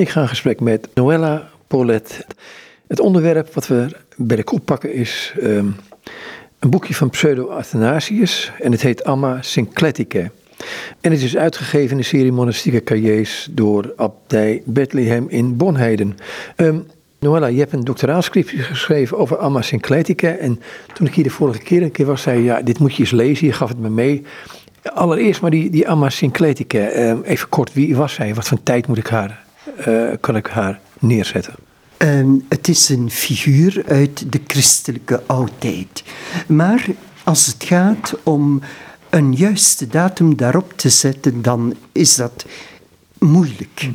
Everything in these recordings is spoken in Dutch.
Ik ga in gesprek met Noella Paulet. Het onderwerp wat we bij de kop pakken is ehm, een boekje van Pseudo-Athanasius en het heet Amma Syncleticae. En het is uitgegeven in de serie Monastieke Cahiers door Abdij Bethlehem in Bonheiden. Um, Noella, je hebt een doctoraalscriptie geschreven over Amma Syncletica. En toen ik hier de vorige keer een keer was, zei je, ja, dit moet je eens lezen. Je gaf het me mee. Allereerst maar die, die Amma Syncletica. Uh, even kort, wie was zij? Wat voor tijd moet ik haar, uh, kan ik haar neerzetten? Het is een figuur uit de christelijke oudheid. Maar als het gaat om een juiste datum daarop te zetten, dan is dat moeilijk.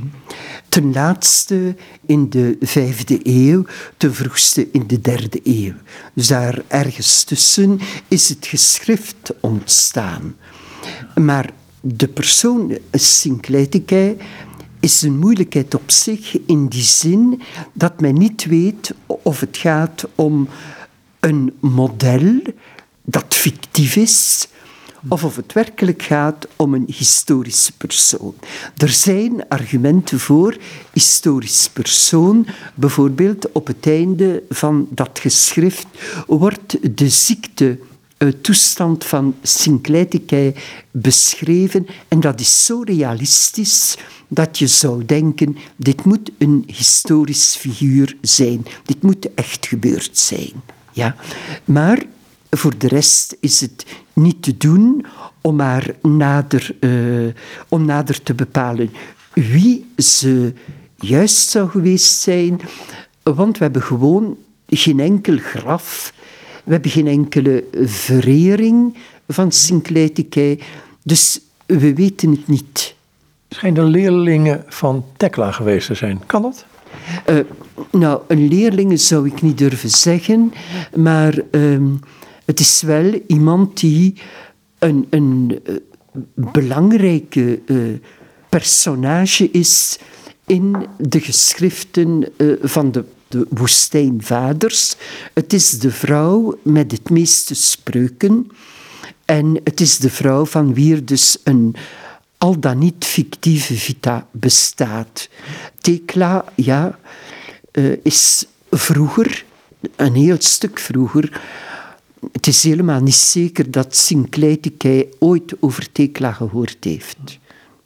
Ten laatste in de vijfde eeuw, ten vroegste in de derde eeuw. Dus daar ergens tussen is het geschrift ontstaan. Maar de persoon Syncletica is een moeilijkheid op zich in die zin dat men niet weet of het gaat om een model dat fictief is, of of het werkelijk gaat om een historische persoon. Er zijn argumenten voor historisch persoon. Bijvoorbeeld op het einde van dat geschrift wordt de ziekte toestand van Syncletica beschreven. En dat is zo realistisch dat je zou denken, dit moet een historisch figuur zijn. Dit moet echt gebeurd zijn. Ja? Maar voor de rest is het niet te doen om maar nader, uh, om nader te bepalen wie ze juist zou geweest zijn. Want we hebben gewoon geen enkel graf, we hebben geen enkele verering van Syncletica, dus we weten het niet. Schijnen leerlingen van Tekla geweest te zijn. Kan dat? Uh, nou, een leerling zou ik niet durven zeggen, maar uh, het is wel iemand die een, een uh, belangrijke uh, personage is in de geschriften van de, de woestijnvaders. Het is de vrouw met het meeste spreuken. En het is de vrouw van wie er dus een al dan niet fictieve vita bestaat. Tekla, ja, is vroeger, een heel stuk vroeger, het is helemaal niet zeker dat Syncletica ooit over Tekla gehoord heeft.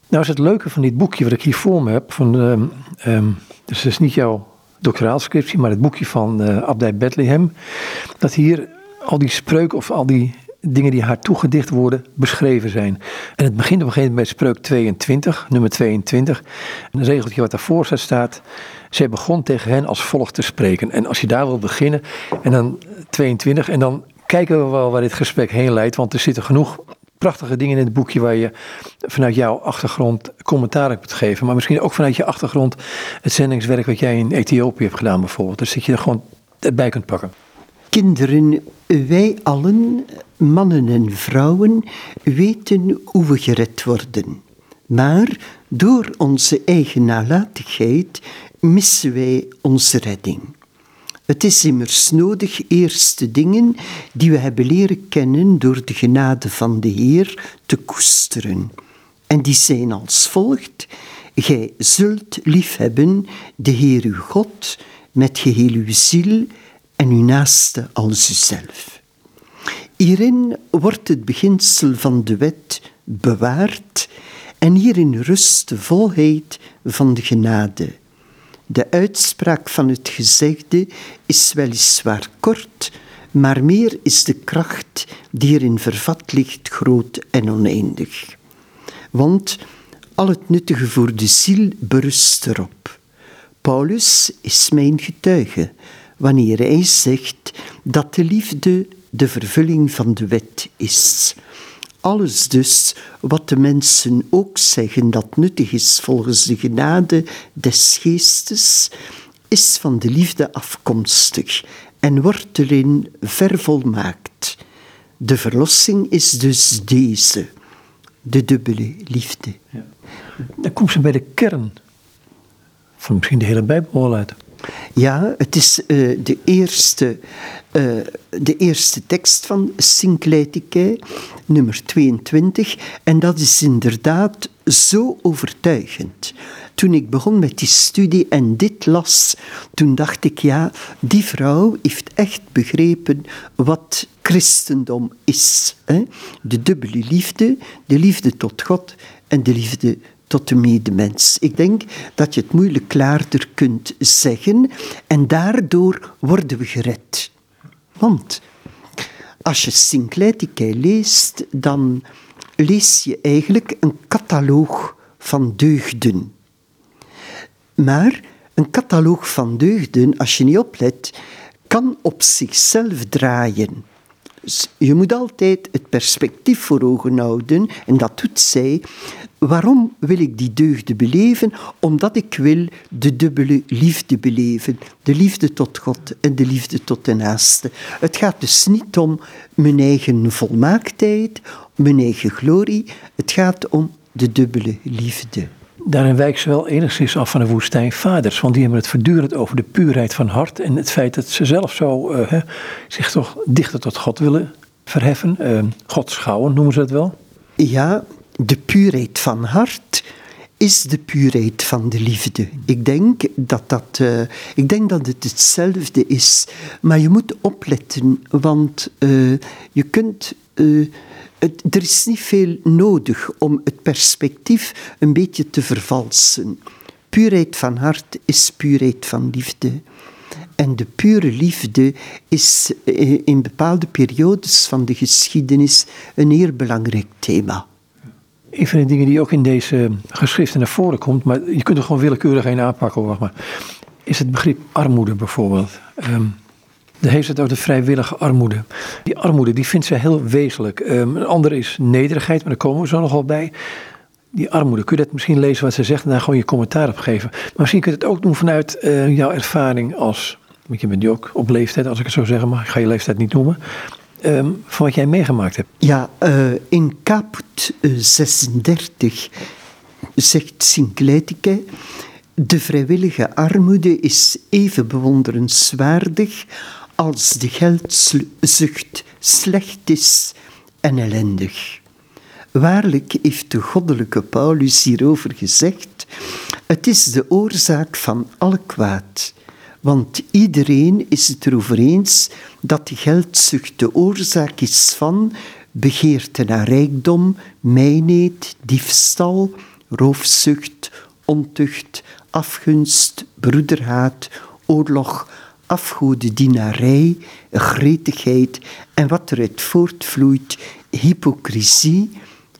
Nou is het leuke van dit boekje wat ik hier voor me heb, van, um, um, dus is niet jouw doctoraalscriptie, maar het boekje van uh, Abdij Bethlehem, dat hier al die spreuken of al die dingen die haar toegedicht worden beschreven zijn. En het begint op een gegeven moment bij spreuk 22, nummer 22. Een regeltje wat daarvoor staat, staat, zij begon tegen hen als volgt te spreken. En als je daar wil beginnen, en dan 22, en dan kijken we wel waar dit gesprek heen leidt. Want er zitten genoeg prachtige dingen in het boekje waar je vanuit jouw achtergrond commentaar hebt geven. Maar misschien ook vanuit je achtergrond het zendingswerk wat jij in Ethiopië hebt gedaan bijvoorbeeld. Dus dat je er gewoon bij kunt pakken. Kinderen, wij allen, mannen en vrouwen, weten hoe we gered worden. Maar door onze eigen nalatigheid missen wij onze redding. Het is immers nodig eerst de dingen die we hebben leren kennen door de genade van de Heer te koesteren. En die zijn als volgt: Gij zult liefhebben de Heer uw God met geheel uw ziel en uw naaste als uzelf. Hierin wordt het beginsel van de wet bewaard en hierin rust de volheid van de genade. De uitspraak van het gezegde is weliswaar kort, maar meer is de kracht die erin vervat ligt groot en oneindig. Want al het nuttige voor de ziel berust erop. Paulus is mijn getuige wanneer hij zegt dat de liefde de vervulling van de wet is. Alles dus wat de mensen ook zeggen dat nuttig is volgens de genade des geestes, is van de liefde afkomstig en wordt erin vervolmaakt. De verlossing is dus deze, de dubbele liefde. Dan komt ze bij de kern van misschien de hele Bijbel uit. Ja, het is uh, de, eerste, uh, de eerste tekst van Syncletica, nummer 22. En dat is inderdaad zo overtuigend. Toen ik begon met die studie en dit las, toen dacht ik, ja, die vrouw heeft echt begrepen wat christendom is. Hè? De dubbele liefde, de liefde tot God en de liefde tot de medemens. Ik denk dat je het moeilijk klaarder kunt zeggen en daardoor worden we gered. Want als je Syncletica leest, dan lees je eigenlijk een cataloog van deugden. Maar een cataloog van deugden, als je niet oplet, kan op zichzelf draaien. Dus je moet altijd het perspectief voor ogen houden, en dat doet zij. Waarom wil ik die deugden beleven? Omdat ik wil de dubbele liefde beleven. De liefde tot God en de liefde tot de naaste. Het gaat dus niet om mijn eigen volmaaktheid, mijn eigen glorie. Het gaat om de dubbele liefde. Daarin wijkt ze wel enigszins af van de woestijnvaders, want die hebben het voortdurend over de puurheid van hart en het feit dat ze zelf zo uh, zich toch dichter tot God willen verheffen. Uh, God schouwen noemen ze het wel. Ja, de puurheid van hart is de puurheid van de liefde. Ik denk dat, dat, uh, ik denk dat het hetzelfde is. Maar je moet opletten, want uh, je kunt. Uh, het, er is niet veel nodig om het perspectief een beetje te vervalsen. Puurheid van hart is puurheid van liefde. En de pure liefde is in bepaalde periodes van de geschiedenis een heel belangrijk thema. Een van de dingen die ook in deze geschriften naar voren komt, maar je kunt er gewoon willekeurig een aanpakken, wacht maar, is het begrip armoede bijvoorbeeld. Um, dan heeft het over de vrijwillige armoede. Die armoede die vindt zij heel wezenlijk. Um, een andere is nederigheid, maar daar komen we zo nog wel bij. Die armoede, kun je dat misschien lezen wat ze zegt en daar gewoon je commentaar op geven. Maar misschien kun je het ook doen vanuit uh, jouw ervaring als, want je bent nu ook op leeftijd, als ik het zo zeggen mag. Ik ga je leeftijd niet noemen. Um, van wat jij meegemaakt hebt. Ja, uh, in Caput uh, 36 zegt Syncletica... De vrijwillige armoede is even bewonderenswaardig als de geldzucht slecht is en ellendig. Waarlijk heeft de goddelijke Paulus hierover gezegd: Het is de oorzaak van alle kwaad. Want iedereen is het erover eens dat geldzucht de oorzaak is van begeerte naar rijkdom, mijnheid, diefstal, roofzucht, ontucht, afgunst, broederhaat, oorlog, afgodendienerij, gretigheid en wat eruit voortvloeit, hypocrisie,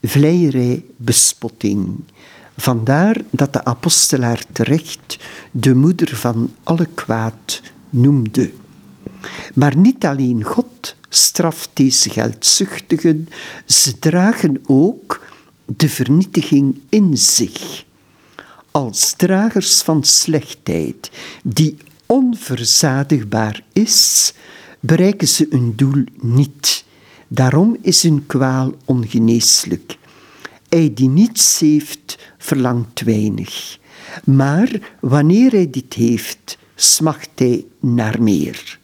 vleierij, bespotting. Vandaar dat de apostelaar terecht de moeder van alle kwaad noemde. Maar niet alleen God straft deze geldzuchtigen, ze dragen ook de vernietiging in zich. Als dragers van slechtheid, die onverzadigbaar is, bereiken ze hun doel niet. Daarom is hun kwaal ongeneeslijk. Hij die niets heeft, verlangt weinig. Maar wanneer hij dit heeft, smacht hij naar meer.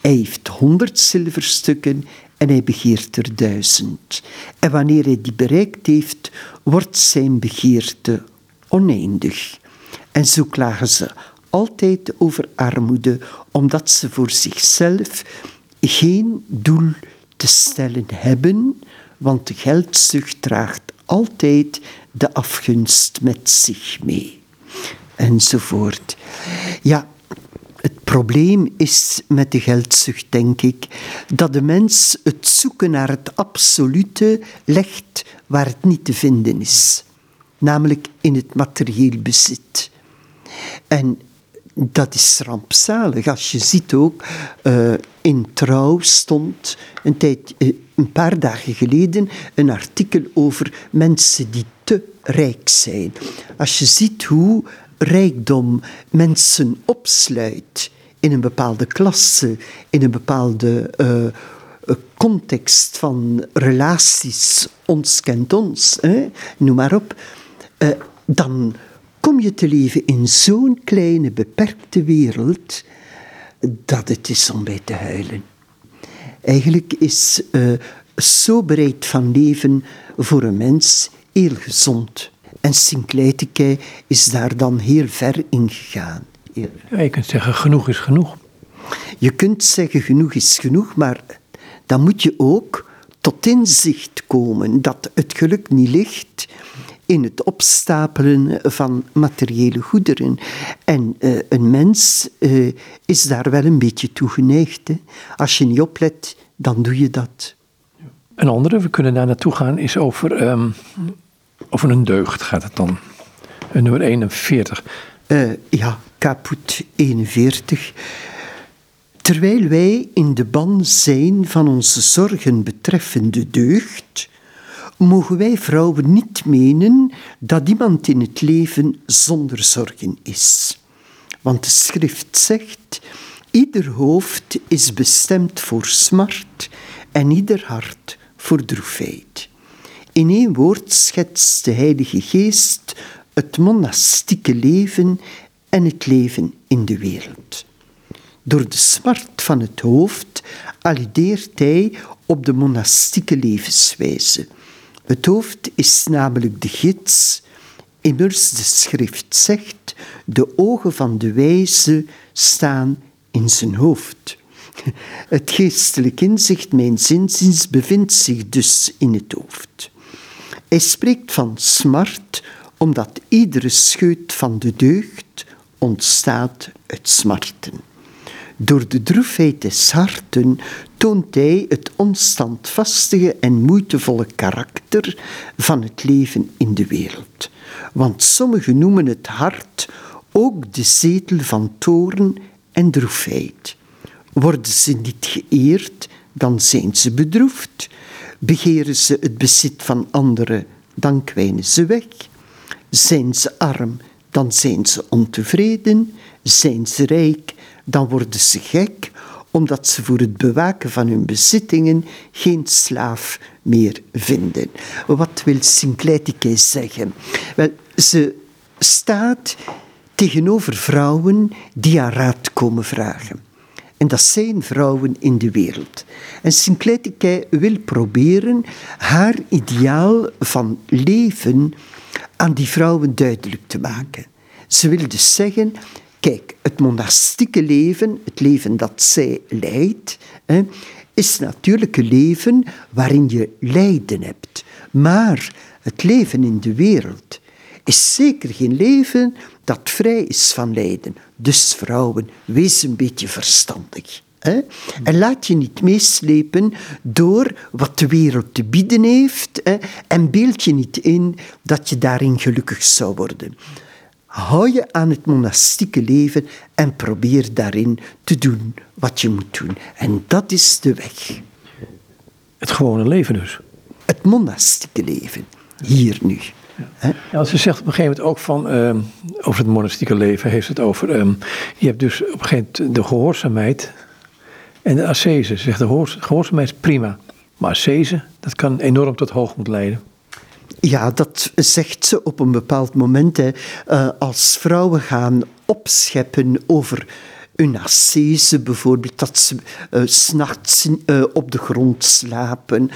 Hij heeft honderd zilverstukken en hij begeert er duizend. En wanneer hij die bereikt heeft, wordt zijn begeerte oneindig. En zo klagen ze altijd over armoede, omdat ze voor zichzelf geen doel te stellen hebben, want de geldzucht draagt altijd de afgunst met zich mee. Enzovoort. Ja, het probleem is met de geldzucht, denk ik, dat de mens het zoeken naar het absolute legt waar het niet te vinden is, namelijk in het materieel bezit. En dat is rampzalig. Als je ziet ook, uh, in Trouw stond een, tijd, uh, een paar dagen geleden een artikel over mensen die te rijk zijn. Als je ziet hoe rijkdom mensen opsluit in een bepaalde klasse, in een bepaalde uh, context van relaties, ons kent ons, hè, noem maar op, dan kom je te leven in zo'n kleine, beperkte wereld dat het is om bij te huilen. Eigenlijk is uh, zo bereid van leven voor een mens heel gezond. En Sinclaiteke is daar dan heel ver in gegaan. Ja, je kunt zeggen, genoeg is genoeg. Je kunt zeggen, genoeg is genoeg, maar dan moet je ook tot inzicht komen dat het geluk niet ligt in het opstapelen van materiële goederen. En uh, een mens uh, is daar wel een beetje toe geneigd. Hè? Als je niet oplet, dan doe je dat. Een andere, we kunnen daar naartoe gaan, is over, um, over een deugd gaat het dan. Nummer 41. Uh, ja, kaput 41. Terwijl wij in de ban zijn van onze zorgen betreffende deugd, mogen wij vrouwen niet menen dat iemand in het leven zonder zorgen is. Want de schrift zegt: ieder hoofd is bestemd voor smart en ieder hart voor droefheid. In één woord schetst de Heilige Geest het monastieke leven en het leven in de wereld. Door de smart van het hoofd alludeert hij op de monastieke levenswijze. Het hoofd is namelijk de gids. Immers de schrift zegt, de ogen van de wijze staan in zijn hoofd. Het geestelijk inzicht, mijn zinzins, bevindt zich dus in het hoofd. Hij spreekt van smart, omdat iedere scheut van de deugd ontstaat uit smarten. Door de droefheid des harten toont hij het onstandvastige en moeitevolle karakter van het leven in de wereld. Want sommigen noemen het hart ook de zetel van toorn en droefheid. Worden ze niet geëerd, dan zijn ze bedroefd. Begeren ze het bezit van anderen, dan kwijnen ze weg. Zijn ze arm, dan zijn ze ontevreden. Zijn ze rijk, dan worden ze gek, omdat ze voor het bewaken van hun bezittingen geen slaaf meer vinden. Wat wil Sinclaitike zeggen? Wel, ze staat tegenover vrouwen die haar raad komen vragen. En dat zijn vrouwen in de wereld. En Sinclaitike wil proberen haar ideaal van leven aan die vrouwen duidelijk te maken. Ze wil dus zeggen, Kijk, het monastieke leven, het leven dat zij leidt, hè, is natuurlijk een leven waarin je lijden hebt. Maar het leven in de wereld is zeker geen leven dat vrij is van lijden. Dus vrouwen, wees een beetje verstandig. Hè? En laat je niet meeslepen door wat de wereld te bieden heeft hè? en beeld je niet in dat je daarin gelukkig zou worden hou je aan het monastieke leven en probeer daarin te doen wat je moet doen. En dat is de weg. Het gewone leven dus. Het monastieke leven, hier nu. Ja. ja, ze zegt op een gegeven moment ook van, uh, over het monastieke leven, heeft het over, um, je hebt dus op een gegeven moment de gehoorzaamheid en de ascese. Ze zegt de gehoorzaamheid is prima, maar ascese, dat kan enorm tot hoogmoed leiden. Ja, dat zegt ze op een bepaald moment. Hè. Uh, als vrouwen gaan opscheppen over een ascese bijvoorbeeld, dat ze uh, s'nachts uh, op de grond slapen.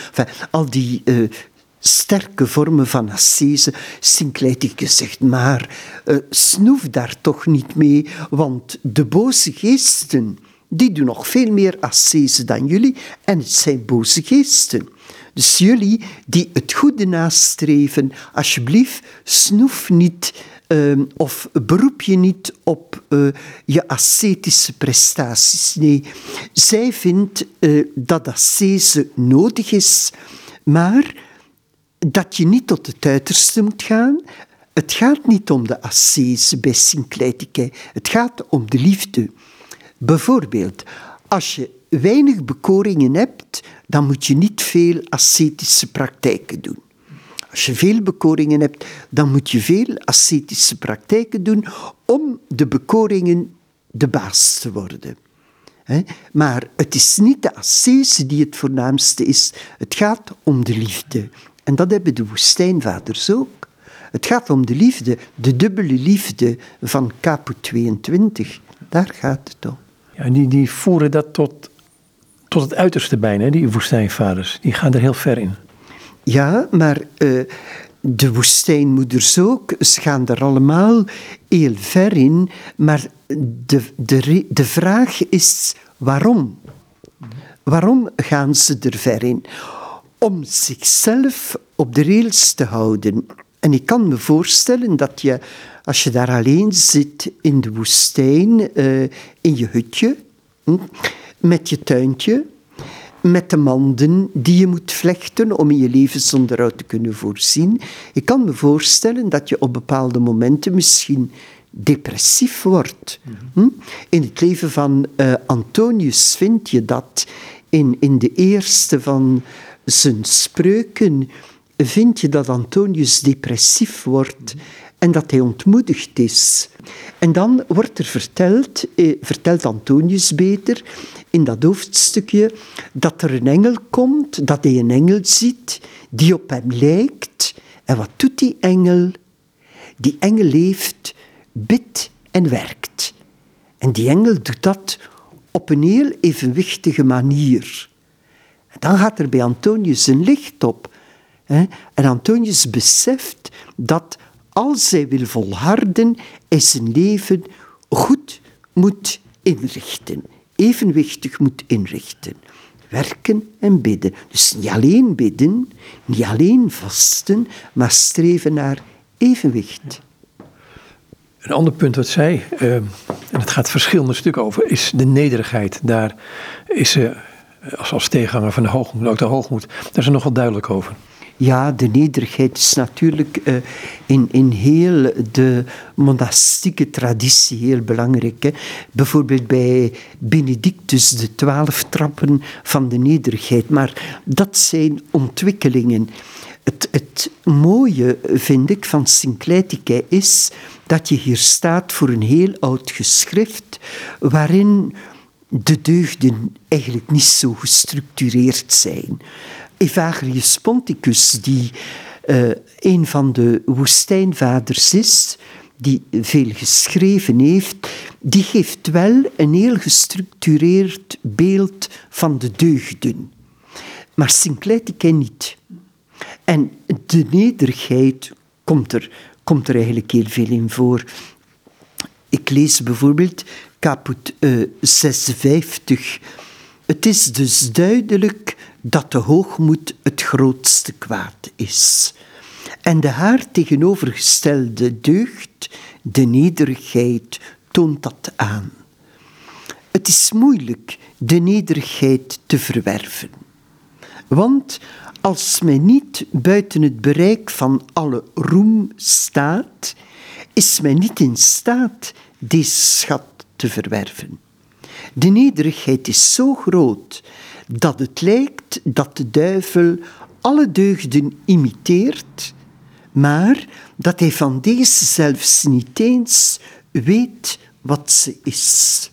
Al die sterke vormen van ascese. Sinclaitike zegt maar, snoef daar toch niet mee, want de boze geesten, die doen nog veel meer ascese dan jullie en het zijn boze geesten. Dus jullie die het goede nastreven, alsjeblieft, snoef niet uh, of beroep je niet op uh, je ascetische prestaties. Nee, zij vindt uh, dat ascese nodig is, maar dat je niet tot het uiterste moet gaan. Het gaat niet om de ascese bij Sinclaitike, het gaat om de liefde. Bijvoorbeeld, als je weinig bekoringen hebt, dan moet je niet veel ascetische praktijken doen. Als je veel bekoringen hebt, dan moet je veel ascetische praktijken doen om de bekoringen de baas te worden. Maar het is niet de ascese die het voornaamste is, het gaat om de liefde. En dat hebben de woestijnvaders ook. Het gaat om de liefde, de dubbele liefde van Caput 22. Daar gaat het om. Ja, die, die voeren dat tot, tot het uiterste bijna, die woestijnvaders. Die gaan er heel ver in. Ja, maar uh, de woestijnmoeders ook, ze gaan er allemaal heel ver in. Maar de, de, de vraag is waarom? Waarom gaan ze er ver in? Om zichzelf op de rails te houden. En ik kan me voorstellen dat je, als je daar alleen zit in de woestijn, uh, in je hutje, hm, met je tuintje, met de manden die je moet vlechten om in je levensonderhoud te kunnen voorzien. Ik kan me voorstellen dat je op bepaalde momenten misschien depressief wordt. Hm? In het leven van uh, Antonius vind je dat in, in de eerste van zijn spreuken vind je dat Antonius depressief wordt en dat hij ontmoedigd is. En dan wordt er verteld, eh, vertelt Antonius beter, in dat hoofdstukje, dat er een engel komt, dat hij een engel ziet die op hem lijkt. En wat doet die engel? Die engel leeft, bidt en werkt. En die engel doet dat op een heel evenwichtige manier. En dan gaat er bij Antonius een licht op. En Antonius beseft dat als hij wil volharden, hij zijn leven goed moet inrichten, evenwichtig moet inrichten. Werken en bidden. Dus niet alleen bidden, niet alleen vasten, maar streven naar evenwicht. Een ander punt wat zij, uh, en het gaat verschillende stukken over, is de nederigheid. Daar is ze, als, als tegenhanger van de hoogmoed, ook de hoogmoed, daar is ze nogal duidelijk over. Ja, de nederigheid is natuurlijk uh, in, in heel de monastieke traditie heel belangrijk. Hè. Bijvoorbeeld bij Benedictus, de twaalf trappen van de nederigheid. Maar dat zijn ontwikkelingen. Het, het mooie, vind ik, van Syncletica is dat je hier staat voor een heel oud geschrift waarin de deugden eigenlijk niet zo gestructureerd zijn. Evagrius Ponticus, die uh, een van de woestijnvaders is, die veel geschreven heeft, die geeft wel een heel gestructureerd beeld van de deugden. Maar Syncletica niet. En de nederigheid komt er, komt er eigenlijk heel veel in voor. Ik lees bijvoorbeeld caput uh, eh, 56. Het is dus duidelijk dat de hoogmoed het grootste kwaad is. En de haar tegenovergestelde deugd, de nederigheid, toont dat aan. Het is moeilijk de nederigheid te verwerven. Want als men niet buiten het bereik van alle roem staat, is men niet in staat deze schat te verwerven. De nederigheid is zo groot dat het lijkt dat de duivel alle deugden imiteert, maar dat hij van deze zelfs niet eens weet wat ze is.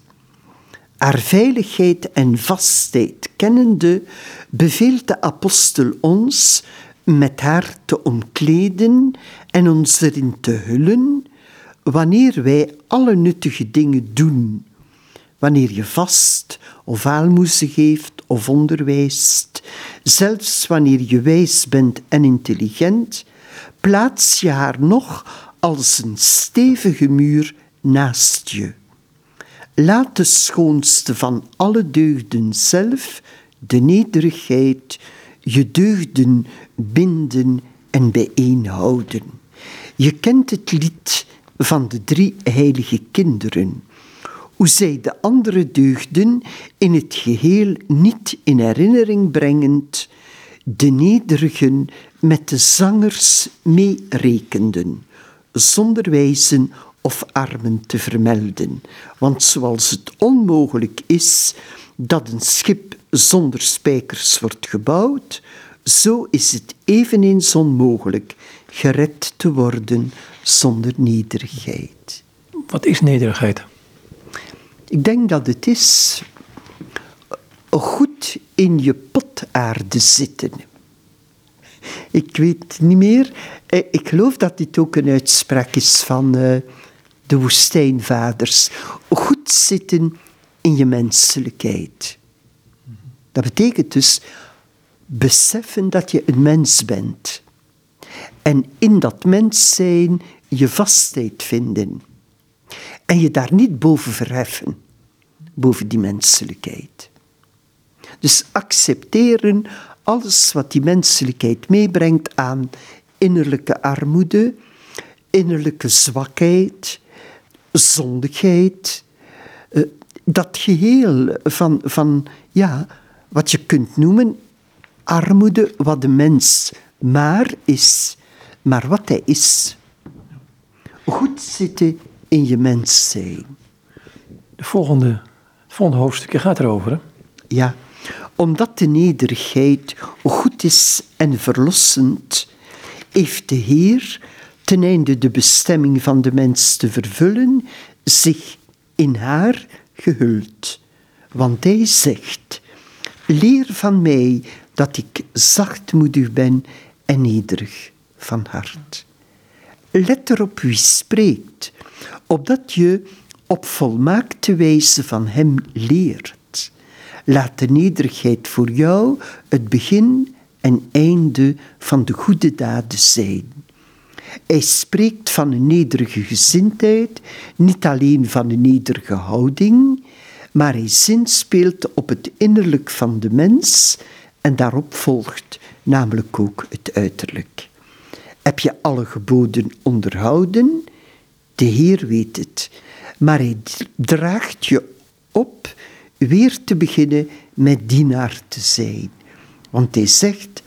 Haar veiligheid en vastheid kennende, beveelt de apostel ons met haar te omkleden en ons erin te hullen, wanneer wij alle nuttige dingen doen. Wanneer je vast of aalmoezen geeft of onderwijst, zelfs wanneer je wijs bent en intelligent, plaats je haar nog als een stevige muur naast je. Laat de schoonste van alle deugden zelf, de nederigheid, je deugden binden en bijeenhouden. Je kent het lied van de drie heilige kinderen hoe zij de andere deugden in het geheel niet in herinnering brengend, de nederigen met de zangers meerekenden, zonder wijzen of armen te vermelden. Want zoals het onmogelijk is dat een schip zonder spijkers wordt gebouwd, zo is het eveneens onmogelijk gered te worden zonder nederigheid. Wat is nederigheid? Ik denk dat het is goed in je potaarde zitten. ik weet niet meer. Eh, ik geloof dat dit ook een uitspraak is van uh, de woestijnvaders. Goed zitten in je menselijkheid. Dat betekent dus beseffen dat je een mens bent. En in dat mens zijn je vastheid vinden. En je daar niet boven verheffen, boven die menselijkheid. Dus accepteren alles wat die menselijkheid meebrengt aan innerlijke armoede, innerlijke zwakheid, zondigheid. Eh, dat geheel van, van ja, wat je kunt noemen armoede, wat de mens maar is, maar wat hij is. Goed zitten in je mens zijn. De volgende, het volgende hoofdstukje gaat erover. Hè? Ja, omdat de nederigheid goed is en verlossend, heeft de Heer, ten einde de bestemming van de mens te vervullen, zich in haar gehuld. Want hij zegt: Leer van mij dat ik zachtmoedig ben en nederig van hart. Let erop wie spreekt, opdat je op volmaakte wijze van hem leert. Laat de nederigheid voor jou het begin en einde van de goede daden zijn. Hij spreekt van een nederige gezindheid, niet alleen van een nederige houding, maar hij zinspeelt op het innerlijk van de mens en daarop volgt namelijk ook het uiterlijk. Heb je alle geboden onderhouden? De Heer weet het, maar hij draagt je op weer te beginnen met dienaar te zijn. Want hij zegt,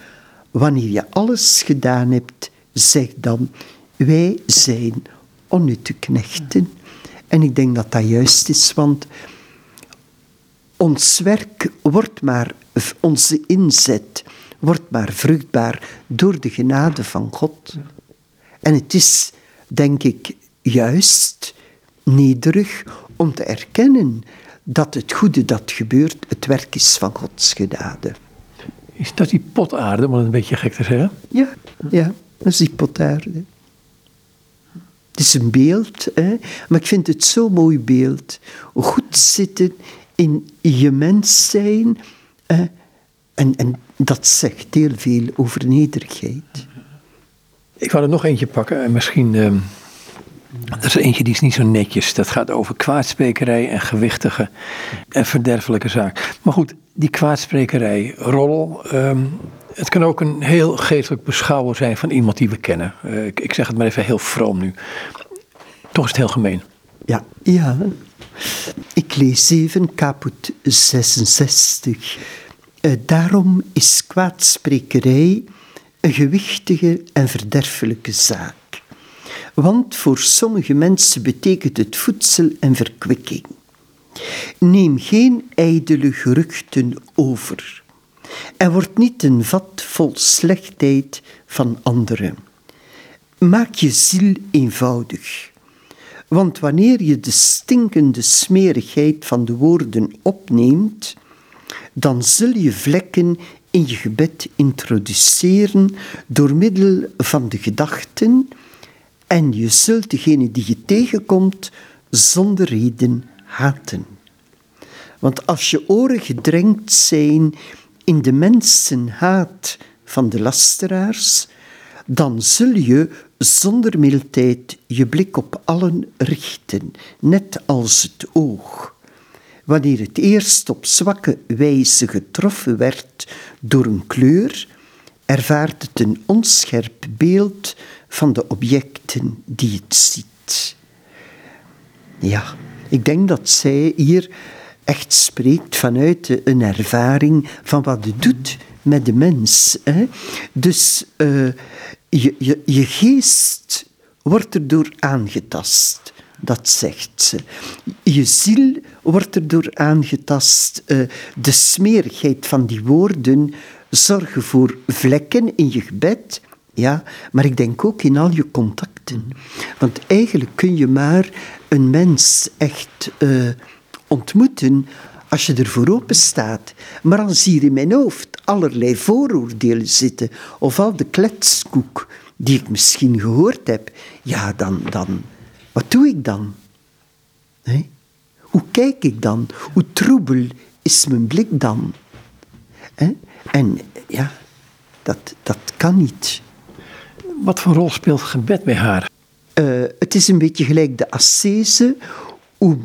wanneer je alles gedaan hebt, zeg dan, wij zijn onnutte knechten. En ik denk dat dat juist is, want ons werk wordt maar, onze inzet wordt maar vruchtbaar door de genade van God. En het is, denk ik, juist nederig om te erkennen dat het goede dat gebeurt het werk is van Gods genade. Is dat die potaarde, om het een beetje gek te zeggen? Ja, ja dat is die potaarde. Het is een beeld, hè? maar ik vind het zo'n mooi beeld. Goed zitten in je mens zijn. Hè? En, en dat zegt heel veel over nederigheid. Ik wou er nog eentje pakken en misschien. Uh, er is eentje die is niet zo netjes. Dat gaat over kwaadsprekerij en gewichtige en verderfelijke zaak. Maar goed, die kwaadsprekerij, rol. Ehm, het kan ook een heel geestelijk beschouwer zijn van iemand die we kennen. Uh, ik, zeg het maar even heel vroom nu. Toch is het heel gemeen. Ja, ja. Ik lees even caput 66. Uh, daarom is kwaadsprekerij een gewichtige en verderfelijke zaak. Want voor sommige mensen betekent het voedsel en verkwikking. Neem geen ijdele geruchten over en word niet een vat vol slechtheid van anderen. Maak je ziel eenvoudig. Want wanneer je de stinkende smerigheid van de woorden opneemt, dan zul je vlekken in je gebed introduceren door middel van de gedachten en je zult degene die je tegenkomt zonder reden haten. Want als je oren gedrenkt zijn in de mensenhaat van de lasteraars, dan zul je zonder mildheid je blik op allen richten, net als het oog. Wanneer het eerst op zwakke wijze getroffen werd door een kleur, ervaart het een onscherp beeld van de objecten die het ziet. Ja, ik denk dat zij hier echt spreekt vanuit een ervaring van wat het doet met de mens. Hè? Dus uh, je, je, je geest wordt erdoor aangetast. Dat zegt ze. Je ziel wordt erdoor aangetast. Uh, de smerigheid van die woorden zorgen voor vlekken in je gebed. Ja, maar ik denk ook in al je contacten. Want eigenlijk kun je maar een mens echt uh, ontmoeten als je ervoor open staat. Maar als hier in mijn hoofd allerlei vooroordelen zitten, of al de kletskoek die ik misschien gehoord heb, ja, dan, dan wat doe ik dan? Hoe kijk ik dan? Hoe troebel is mijn blik dan? En ja, dat, dat kan niet. Wat voor rol speelt gebed bij haar? Uh, het is een beetje gelijk de ascese. Hoe,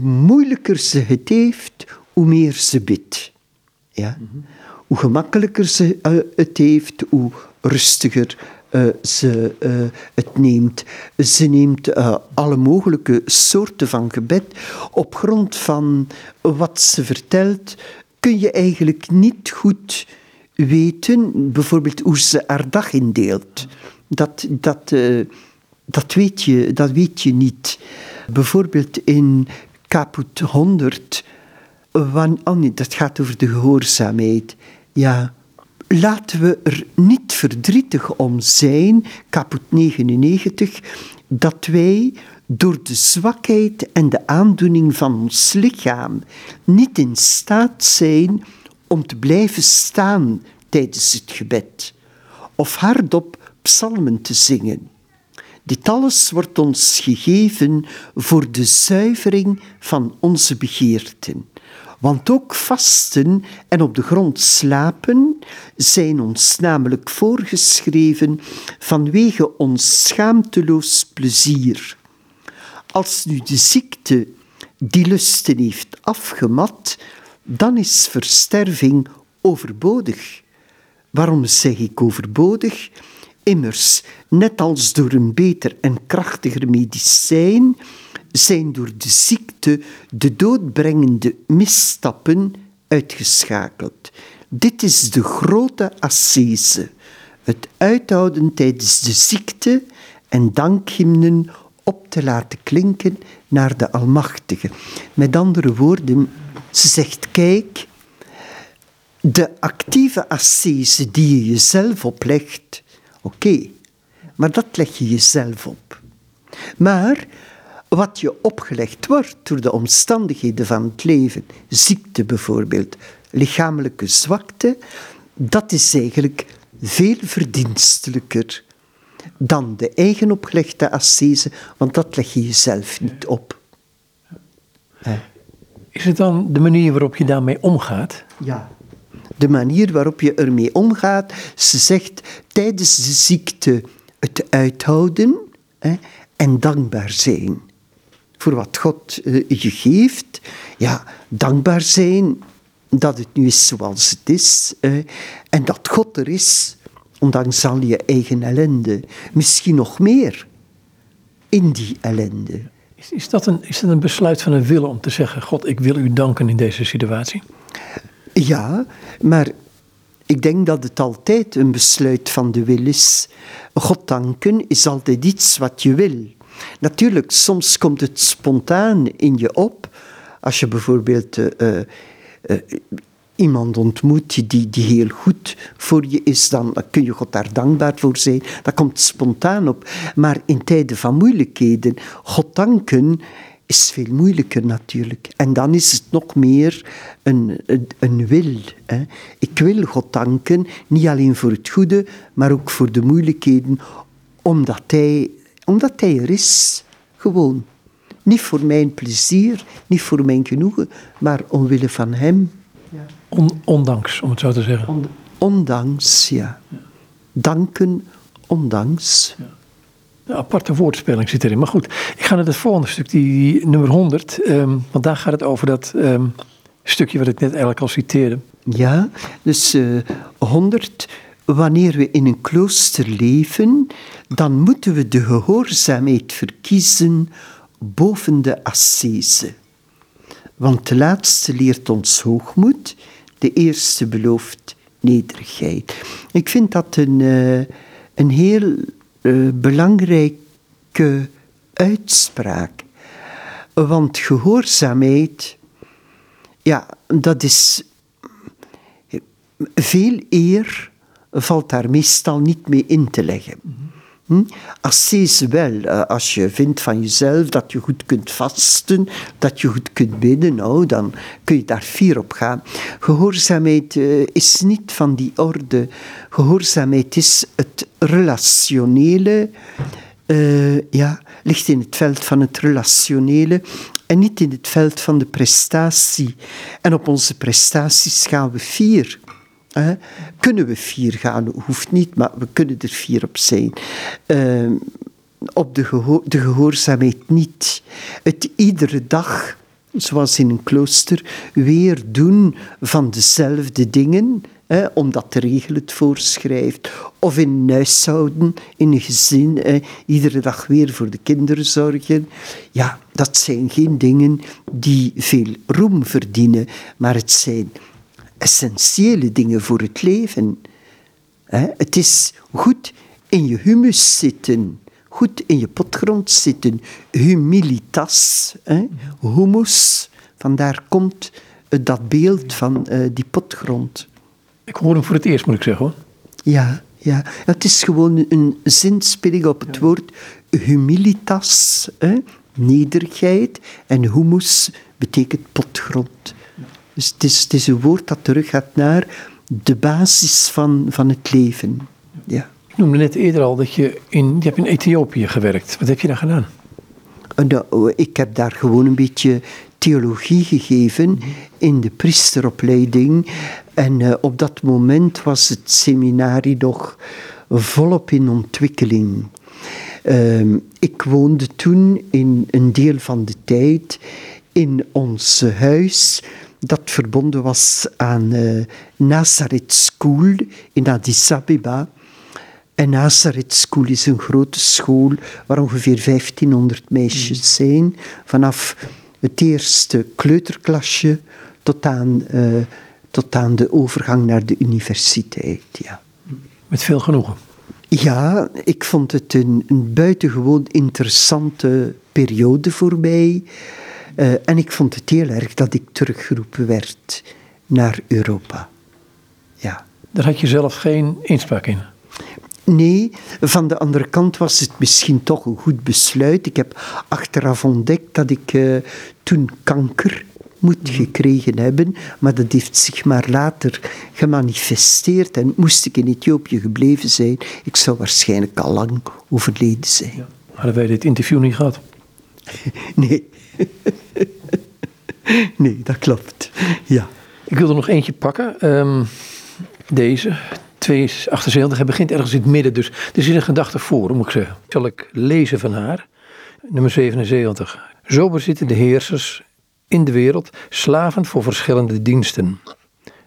moeilijker ze het heeft, hoe meer ze bidt. Ja? Hoe gemakkelijker ze uh, het heeft, hoe rustiger uh, ze het neemt. Ze neemt alle mogelijke soorten van gebed. Op grond van wat ze vertelt, kun je eigenlijk niet goed weten, bijvoorbeeld hoe ze haar dag indeelt. Dat, dat, dat, weet je, dat weet je niet. Bijvoorbeeld in Caput 100, wan, oh dat gaat over de gehoorzaamheid. Ja, laten we er niet verdrietig om zijn, Caput 99, dat wij door de zwakheid en de aandoening van ons lichaam niet in staat zijn om te blijven staan tijdens het gebed of hardop psalmen te zingen. Dit alles wordt ons gegeven voor de zuivering van onze begeerten. Want ook vasten en op de grond slapen zijn ons namelijk voorgeschreven vanwege ons schaamteloos plezier. Als nu de ziekte die lusten heeft afgemat, dan is versterving overbodig. Waarom zeg ik overbodig? Immers, net als door een beter en krachtiger medicijn, zijn door de ziekte de doodbrengende misstappen uitgeschakeld. Dit is de grote ascese, het uithouden tijdens de ziekte en dankhymnen op te laten klinken naar de Almachtige. Met andere woorden, ze zegt: kijk, de actieve ascese die je jezelf oplegt, Oké, maar dat leg je jezelf op. Maar wat je opgelegd wordt door de omstandigheden van het leven, ziekte bijvoorbeeld, lichamelijke zwakte, dat is eigenlijk veel verdienstelijker dan de eigen opgelegde ascese, want dat leg je jezelf niet op. Is het dan de manier waarop je daarmee omgaat? Ja de manier waarop je ermee omgaat. Ze zegt tijdens de ziekte het uithouden hè, en dankbaar zijn. Voor wat God uh, je geeft. Ja, dankbaar zijn dat het nu is zoals het is. en dat God er is, ondanks al je eigen ellende. Misschien nog meer in die ellende. Is, is, dat een, is dat een besluit van een willen om te zeggen: God, ik wil u danken in deze situatie? Ja, maar ik denk dat het altijd een besluit van de wil is. God danken is altijd iets wat je wil. Natuurlijk, soms komt het spontaan in je op. Als je bijvoorbeeld uh, uh, iemand ontmoet die, die heel goed voor je is, dan kun je God daar dankbaar voor zijn. Dat komt spontaan op. Maar in tijden van moeilijkheden, God danken is veel moeilijker natuurlijk. En dan is het nog meer een, een, een wil. Hè. Ik wil God danken, niet alleen voor het goede, maar ook voor de moeilijkheden, omdat Hij, omdat hij er is. Gewoon. Niet voor mijn plezier, niet voor mijn genoegen, maar omwille van Hem. Ja. ondanks, om het zo te zeggen. ondanks, ja. Danken, ondanks. Ja. Aparte woordspeling zit erin. Maar goed, ik ga naar het volgende stuk, die, nummer 100. Ehm, want daar gaat het over dat ehm, stukje wat ik net eigenlijk al citeerde. Ja, dus uh, eh, 100. Wanneer we in een klooster leven, dan moeten we de gehoorzaamheid verkiezen boven de ascese. Want de laatste leert ons hoogmoed, de eerste belooft nederigheid. Ik vind dat een, uh, een heel uh, belangrijke uitspraak. Want gehoorzaamheid, ja, dat is veel eer valt daar meestal niet mee in te leggen. Hm? Ascese wel, eh, als je vindt van jezelf dat je goed kunt vasten, dat je goed kunt bidden, nou, dan kun je daar fier op gaan. Gehoorzaamheid uh, is niet van die orde. Gehoorzaamheid is het relationele, uh, ja, ligt in het veld van het relationele en niet in het veld van de prestatie. En op onze prestaties gaan we fier. Kunnen we vier gaan? Hoeft niet, maar we kunnen er vier op zijn. Uh, op de, de gehoorzaamheid niet. Het iedere dag, zoals in een klooster, weer doen van dezelfde dingen, hè, omdat de regel het voorschrijft. Of in een huishouden, in een gezin, iedere dag weer voor de kinderen zorgen. Ja, dat zijn geen dingen die veel roem verdienen, maar het zijn essentiële dingen voor het leven. Het is goed in je humus zitten, goed in je potgrond zitten. Humilitas, humus, vandaar komt dat beeld van eh, die potgrond. Ik hoor hem voor het eerst, moet ik zeggen hoor. Ja, ja. Het is gewoon een zinspeling op het woord humilitas, nederigheid, en humus betekent potgrond. Dus het is, het is een woord dat teruggaat naar de basis van, van het leven. Ja. Ik noemde net eerder al dat je in, je hebt in Ethiopië gewerkt. Wat heb je daar gedaan? Nou, ik heb daar gewoon een beetje theologie gegeven in de priesteropleiding. En uh, op dat moment was het seminarie nog volop in ontwikkeling. Uh, ik woonde toen in een deel van de tijd in ons huis dat verbonden was aan uh, Nazareth School in Addis Abeba. En Nazareth School is een grote school waar ongeveer 1500 meisjes mm. zijn, vanaf het eerste kleuterklasje tot aan, uh, tot aan de overgang naar de universiteit. Ja. Met veel genoegen. Ja, ik vond het een, een buitengewoon interessante periode voor mij. Uh, en ik vond het heel erg dat ik teruggeroepen werd naar Europa. Ja. Daar had je zelf geen inspraak in? Nee, van de andere kant was het misschien toch een goed besluit. Ik heb achteraf ontdekt dat ik uh, toen kanker moet gekregen hebben, maar dat heeft zich maar later gemanifesteerd en moest ik in Ethiopië gebleven zijn, ik zou waarschijnlijk al lang overleden zijn. Ja. Hadden wij dit interview niet gehad? nee. nee, dat klopt. Ja. Ik wil er nog eentje pakken. Um, deze, 278, hij begint ergens in het midden, dus er zit een gedachte voor, moet ik zeggen. Zal ik lezen van haar, nummer 77. Zo bezitten de heersers in de wereld slaven voor verschillende diensten.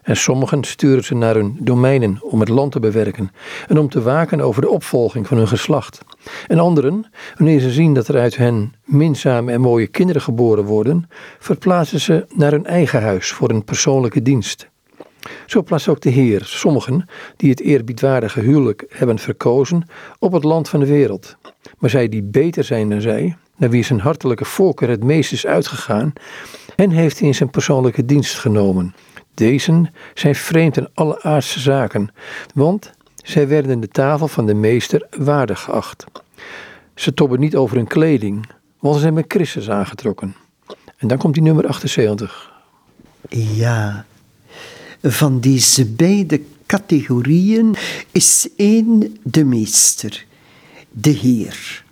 En sommigen sturen ze naar hun domeinen om het land te bewerken en om te waken over de opvolging van hun geslacht. En anderen, wanneer ze zien dat er uit hen minzame en mooie kinderen geboren worden, verplaatsen ze naar hun eigen huis voor een persoonlijke dienst. Zo plaatst ook de Heer sommigen die het eerbiedwaardige huwelijk hebben verkozen op het land van de wereld. Maar zij die beter zijn dan zij, naar wie zijn hartelijke voorkeur het meest is uitgegaan, hen heeft hij in zijn persoonlijke dienst genomen deze zijn vreemd in alle aardse zaken, want zij werden de tafel van de meester waardig geacht. Ze tobben niet over hun kleding, want ze zijn met Christus aangetrokken. En dan komt die nummer 78. Ja, van deze beide categorieën is één de meester, de Heer.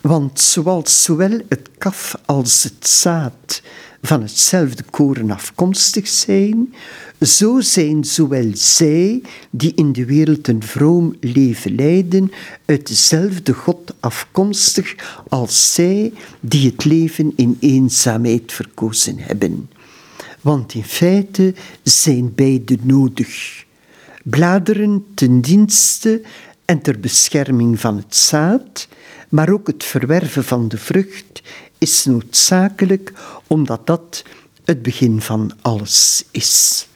Want zoals zowel het kaf als het zaad van hetzelfde koren afkomstig zijn, zo zijn zowel zij die in de wereld een vroom leven leiden, uit dezelfde God afkomstig als zij die het leven in eenzaamheid verkozen hebben. Want in feite zijn beide nodig. Bladeren ten dienste en ter bescherming van het zaad, maar ook het verwerven van de vrucht is noodzakelijk omdat dat het begin van alles is.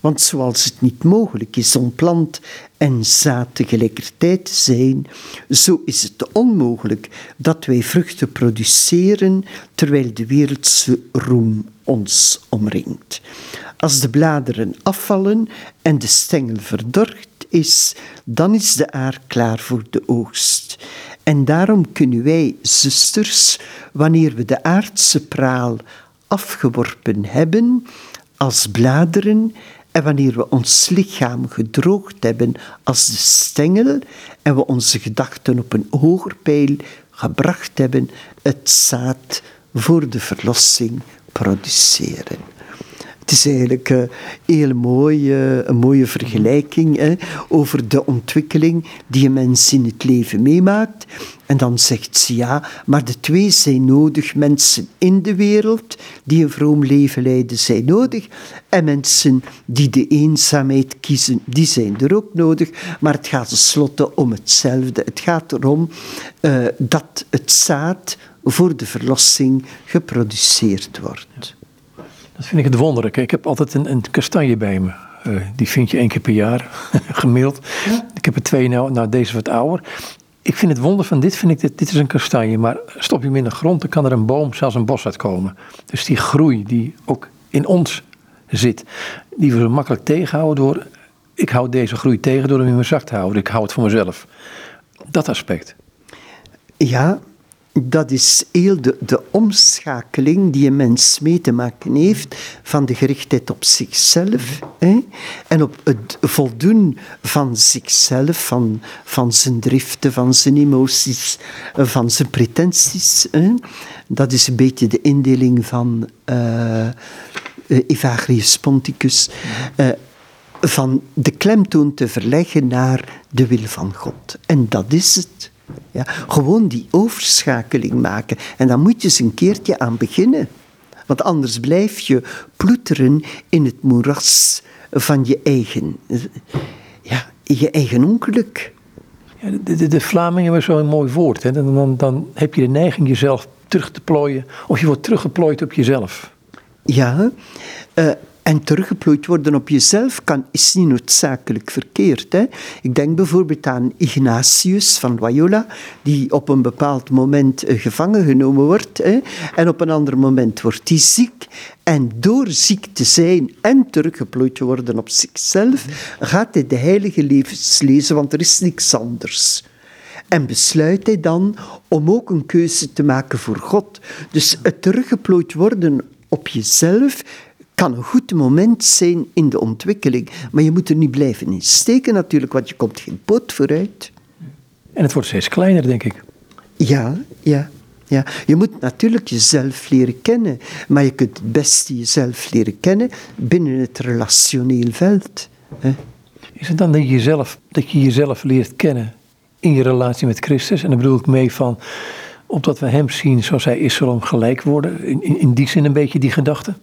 Want zoals het niet mogelijk is om plant en zaad tegelijkertijd te zijn, zo is het onmogelijk dat wij vruchten produceren terwijl de wereldse roem ons omringt. Als de bladeren afvallen en de stengel verdort, is, dan is de aar klaar voor de oogst. En daarom kunnen wij, zusters, wanneer we de aardse praal afgeworpen hebben, als bladeren, en wanneer we ons lichaam gedroogd hebben als de stengel en we onze gedachten op een hoger pijl gebracht hebben, het zaad voor de verlossing produceren. Het is eigenlijk een eh, heel mooi, een mooie vergelijking hè, over de ontwikkeling die een mens in het leven meemaakt. En dan zegt ze ja, maar de twee zijn nodig. Mensen in de wereld die een vroom leven leiden, zijn nodig. En mensen die de eenzaamheid kiezen, die zijn er ook nodig. Maar het gaat tenslotte om hetzelfde. Het gaat erom uh, dat het zaad voor de verlossing geproduceerd wordt. Dat vind ik het wonderlijke. Ik heb altijd een, een kastanje bij me. Uh, die vind je één keer per jaar, gemiddeld. Ik heb er twee nou, nou deze wat ouder. Ik vind het wonder van dit, vind ik, dit, dit is een kastanje, maar stop je hem in de grond, dan kan er een boom, zelfs een bos uitkomen. Dus die groei die ook in ons zit, die we zo makkelijk tegenhouden door, ik hou deze groei tegen door hem in mijn zak te houden. Ik hou het voor mezelf. Dat aspect. Ja, dat is heel de, de omschakeling die een mens mee te maken heeft van de gerichtheid op zichzelf hè, en op het voldoen van zichzelf, van, van zijn driften, van zijn emoties, van zijn pretenties. Hè. Dat is een beetje de indeling van uh, Evagrius Ponticus. Van de klemtoon te verleggen naar de wil van God. En dat is het. Ja, gewoon die overschakeling maken. En dan moet je eens een keertje aan beginnen. Want anders blijf je ploeteren in het moeras van je eigen, ja, je eigen ongeluk. Ja, de, de, de Vlamingen hebben zo'n mooi woord. Hè? Dan, dan, dan heb je de neiging jezelf terug te plooien. Of je wordt teruggeplooid op jezelf. Ja, uh, en teruggeplooid worden op jezelf kan, is niet noodzakelijk verkeerd. Hè? Ik denk bijvoorbeeld aan Ignatius van Loyola, die op een bepaald moment eh, gevangen genomen wordt. Hè? En op een ander moment wordt hij ziek. En door ziek te zijn en teruggeplooid te worden op zichzelf, gaat hij de heilige levens lezen, want er is niks anders. En besluit hij dan om ook een keuze te maken voor God. Dus het teruggeplooid worden op jezelf kan een goed moment zijn in de ontwikkeling. Maar je moet er niet blijven in steken natuurlijk, want je komt geen poot vooruit. En het wordt steeds kleiner, denk ik. Ja, ja. Ja, je moet natuurlijk jezelf leren kennen, maar je kunt het beste jezelf leren kennen binnen het relationeel veld. Hè. Is het dan dat je, jezelf, dat je jezelf leert kennen in je relatie met Christus? En dan bedoel ik mee van, opdat we hem zien zoals hij is, zullen gelijk worden. In, in, in die zin een beetje die gedachte?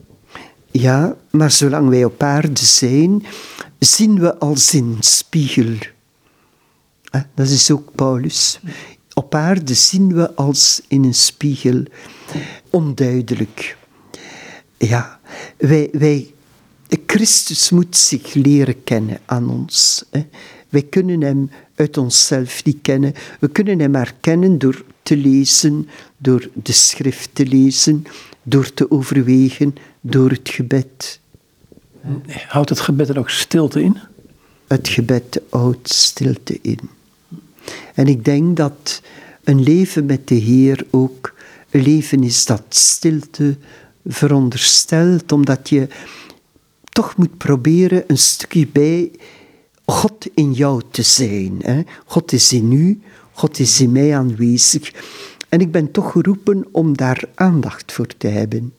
Ja, maar zolang wij op aarde zijn, zien we als in spiegel. Dat is ook Paulus. Op aarde zien we als in een spiegel, onduidelijk. Ja, wij, wij, Christus moet zich leren kennen aan ons. Wij kunnen Hem uit onszelf niet kennen. We kunnen Hem herkennen door te lezen, door de schrift te lezen, door te overwegen, door het gebed. Houdt het gebed er ook stilte in? Het gebed houdt stilte in. En ik denk dat een leven met de Heer ook een leven is dat stilte veronderstelt, omdat je toch moet proberen een stukje bij God in jou te zijn. Hè? God is in u, God is in mij aanwezig. En ik ben toch geroepen om daar aandacht voor te hebben.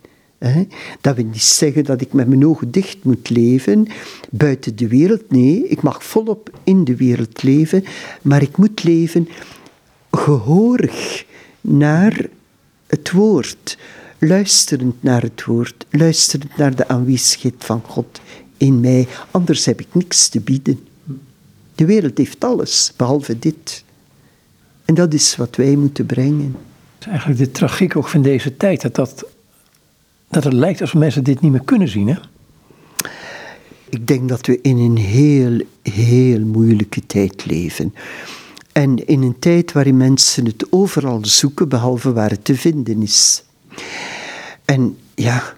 Dat wil niet zeggen dat ik met mijn ogen dicht moet leven buiten de wereld. Nee, ik mag volop in de wereld leven, maar ik moet leven gehoorig naar het woord, luisterend naar het woord, luisterend naar de aanwezigheid van God in mij. Anders heb ik niks te bieden. De wereld heeft alles, behalve dit. En dat is wat wij moeten brengen. Het is eigenlijk de tragiek ook van deze tijd, dat, dat, dat het lijkt alsof mensen dit niet meer kunnen zien, hè? Ik denk dat we in een heel, heel moeilijke tijd leven. En in een tijd waarin mensen het overal zoeken, behalve waar het te vinden is. En ja,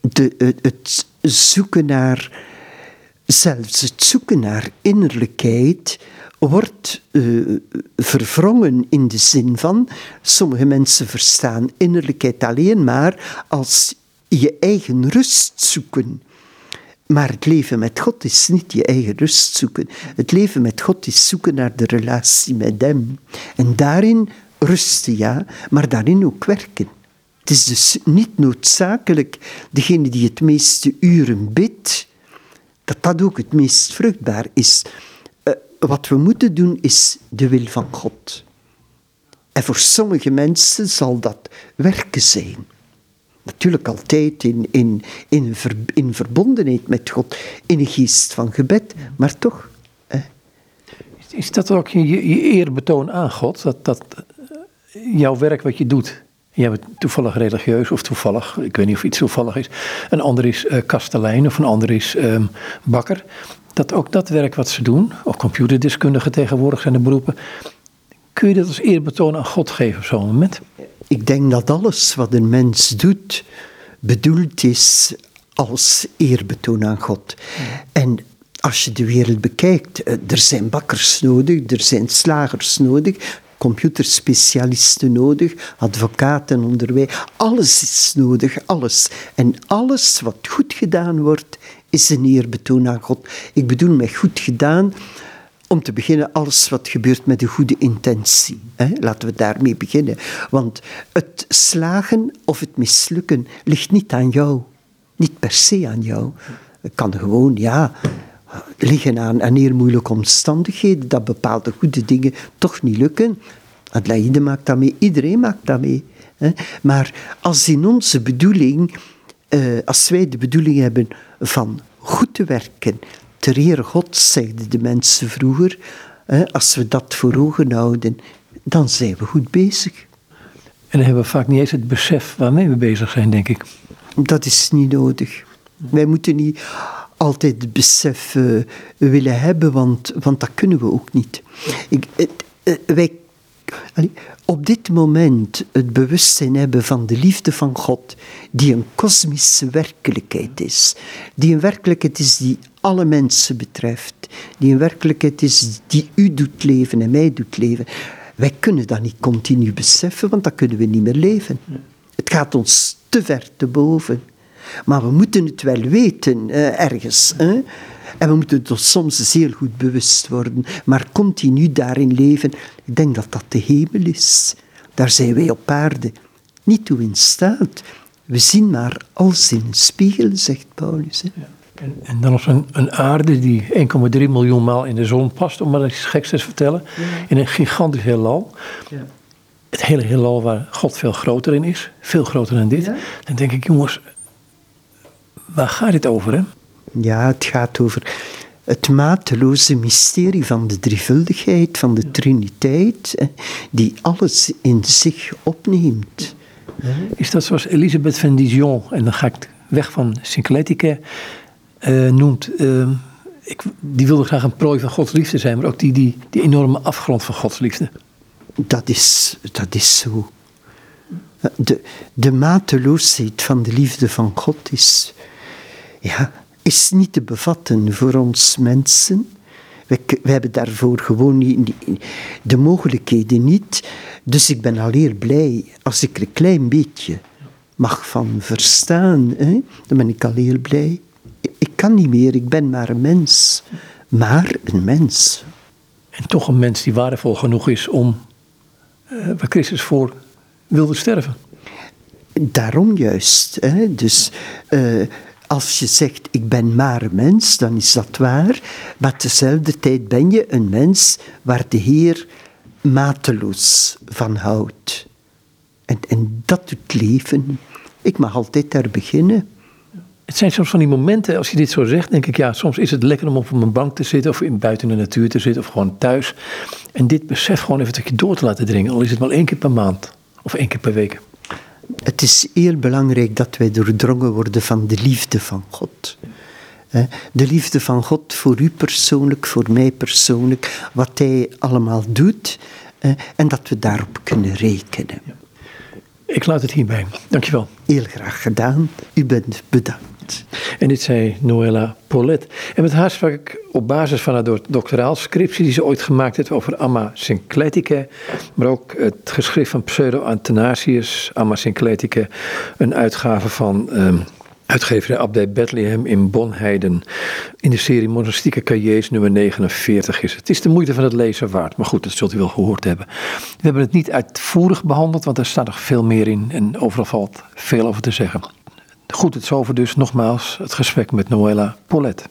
de, het zoeken naar zelfs het zoeken naar innerlijkheid wordt uh, verwrongen in de zin van, sommige mensen verstaan innerlijkheid alleen maar als je eigen rust zoeken. Maar het leven met God is niet je eigen rust zoeken. Het leven met God is zoeken naar de relatie met Hem. En daarin rusten, ja, maar daarin ook werken. Het is dus niet noodzakelijk degene die het meeste uren bidt, dat dat ook het meest vruchtbaar is. Wat we moeten doen is de wil van God. En voor sommige mensen zal dat werken zijn. Natuurlijk altijd in, in, in, in verbondenheid met God, in een geest van gebed, maar toch. Is dat ook je, je eerbetoon aan God? Dat, dat jouw werk wat je doet, jij bent toevallig religieus of toevallig, ik weet niet of iets toevallig is, een ander is uh, kastelein of een ander is um, bakker. Dat ook dat werk wat ze doen, of computerdeskundigen tegenwoordig zijn de beroepen, kun je dat als eerbetoon aan God geven op zo'n moment? Ik denk dat alles wat een mens doet, bedoeld is als eerbetoon aan God. En als je de wereld bekijkt, eh, er zijn bakkers nodig, er zijn slagers nodig, computerspecialisten nodig, advocaten, onderwijs. Alles is nodig, alles. En alles wat goed gedaan wordt, is een eerbetoon aan God. Ik bedoel met goed gedaan, om te beginnen, alles wat gebeurt met een goede intentie. Hè? Laten we daarmee beginnen. Want het slagen of het mislukken ligt niet aan jou. Niet per se aan jou. Het kan gewoon, ja, liggen aan, aan heel moeilijke omstandigheden, dat bepaalde goede dingen toch niet lukken. Adelaide maakt dat mee, iedereen maakt dat mee. Hè. Maar als in onze bedoeling, uh, als wij de bedoeling hebben van goed te werken, ter ere God, zeiden de mensen vroeger, als we dat voor ogen houden, dan zijn we goed bezig. En dan hebben we vaak niet eens het besef waarmee we bezig zijn, denk ik. Dat is niet nodig. Wij moeten niet altijd het besef uh, willen hebben, want, want dat kunnen we ook niet. Ik, uh, wij, op dit moment het bewustzijn hebben van de liefde van God, die een kosmische werkelijkheid is, die een werkelijkheid is die alle mensen betreft, die een werkelijkheid is die u doet leven en mij doet leven. Wij kunnen dat niet continu beseffen, want dan kunnen we niet meer leven. Het gaat ons te ver te boven. Maar we moeten het wel weten eh, ergens. Hè? En we moeten het ons soms heel goed bewust worden. Maar continu daarin leven, ik denk dat dat de hemel is. Daar zijn wij op aarde niet toe in staat. We zien maar als in een spiegel, zegt Paulus. Hè? En, en, dan nog een, een aarde die 1,3 miljoen maal in de zon past, om maar iets geks te vertellen. In een gigantisch heelal. Ja. Het hele heelal waar God veel groter in is, veel groter dan dit. Dan denk ik, jongens, Waar gaat het over? Hè? Ja, het gaat over het mateloze mysterie van de drievuldigheid, van de Triniteit, die alles in zich opneemt. Is dat zoals Elisabeth van Dijon, en dan ga ik weg van Syncletica, uh, noemt. Uh, ik, die wilde graag een prooi van Gods liefde zijn, maar ook die, die, die enorme afgrond van Gods liefde. Dat is, dat is zo. De, de mateloosheid van de liefde van God is ja, is niet te bevatten voor ons mensen. We, we hebben daarvoor gewoon niet, de mogelijkheden niet. Dus ik ben al heel blij als ik er een klein beetje mag van verstaan. Hè, dan ben ik al heel blij. Ik kan niet meer, ik ben maar een mens. Maar een mens. En toch een mens die waardevol genoeg is om uh, waar Christus voor wilde sterven. Daarom juist. Hè? Dus uh, als je zegt ik ben maar een mens, dan is dat waar. Maar tezelfde tijd ben je een mens waar de Heer mateloos van houdt. En, en dat doet leven. Ik mag altijd daar beginnen. Het zijn soms van die momenten, als je dit zo zegt, denk ik, ja, soms is het lekker om op een bank te zitten of in, buiten de natuur te zitten of gewoon thuis. En dit besef gewoon even je door te laten dringen, al is het maar één keer per maand of één keer per week. Het is heel belangrijk dat wij doordrongen worden van de liefde van God. De liefde van God voor u persoonlijk, voor mij persoonlijk, wat Hij allemaal doet en dat we daarop kunnen rekenen. Ik laat het hierbij. Dankjewel. Heel graag gedaan. U bent bedankt. En dit zei Noella Paulet. En met haar sprak ik op basis van haar doctoraalscriptie die ze ooit gemaakt heeft over Amma Syncletica. Maar ook het geschrift van Pseudo-Athanasius, Amma Syncletica. Een uitgave van... Um, Uitgeverij Abdij Bethlehem in Bonheiden. In de serie Monastieke Cahiers nummer 49 is het. Het is de moeite van het lezen waard. Maar goed, dat zult u wel gehoord hebben. We hebben het niet uitvoerig behandeld, want er staat nog veel meer in. En overal valt veel over te zeggen. Goed, het is over dus nogmaals het gesprek met Noella Paulet.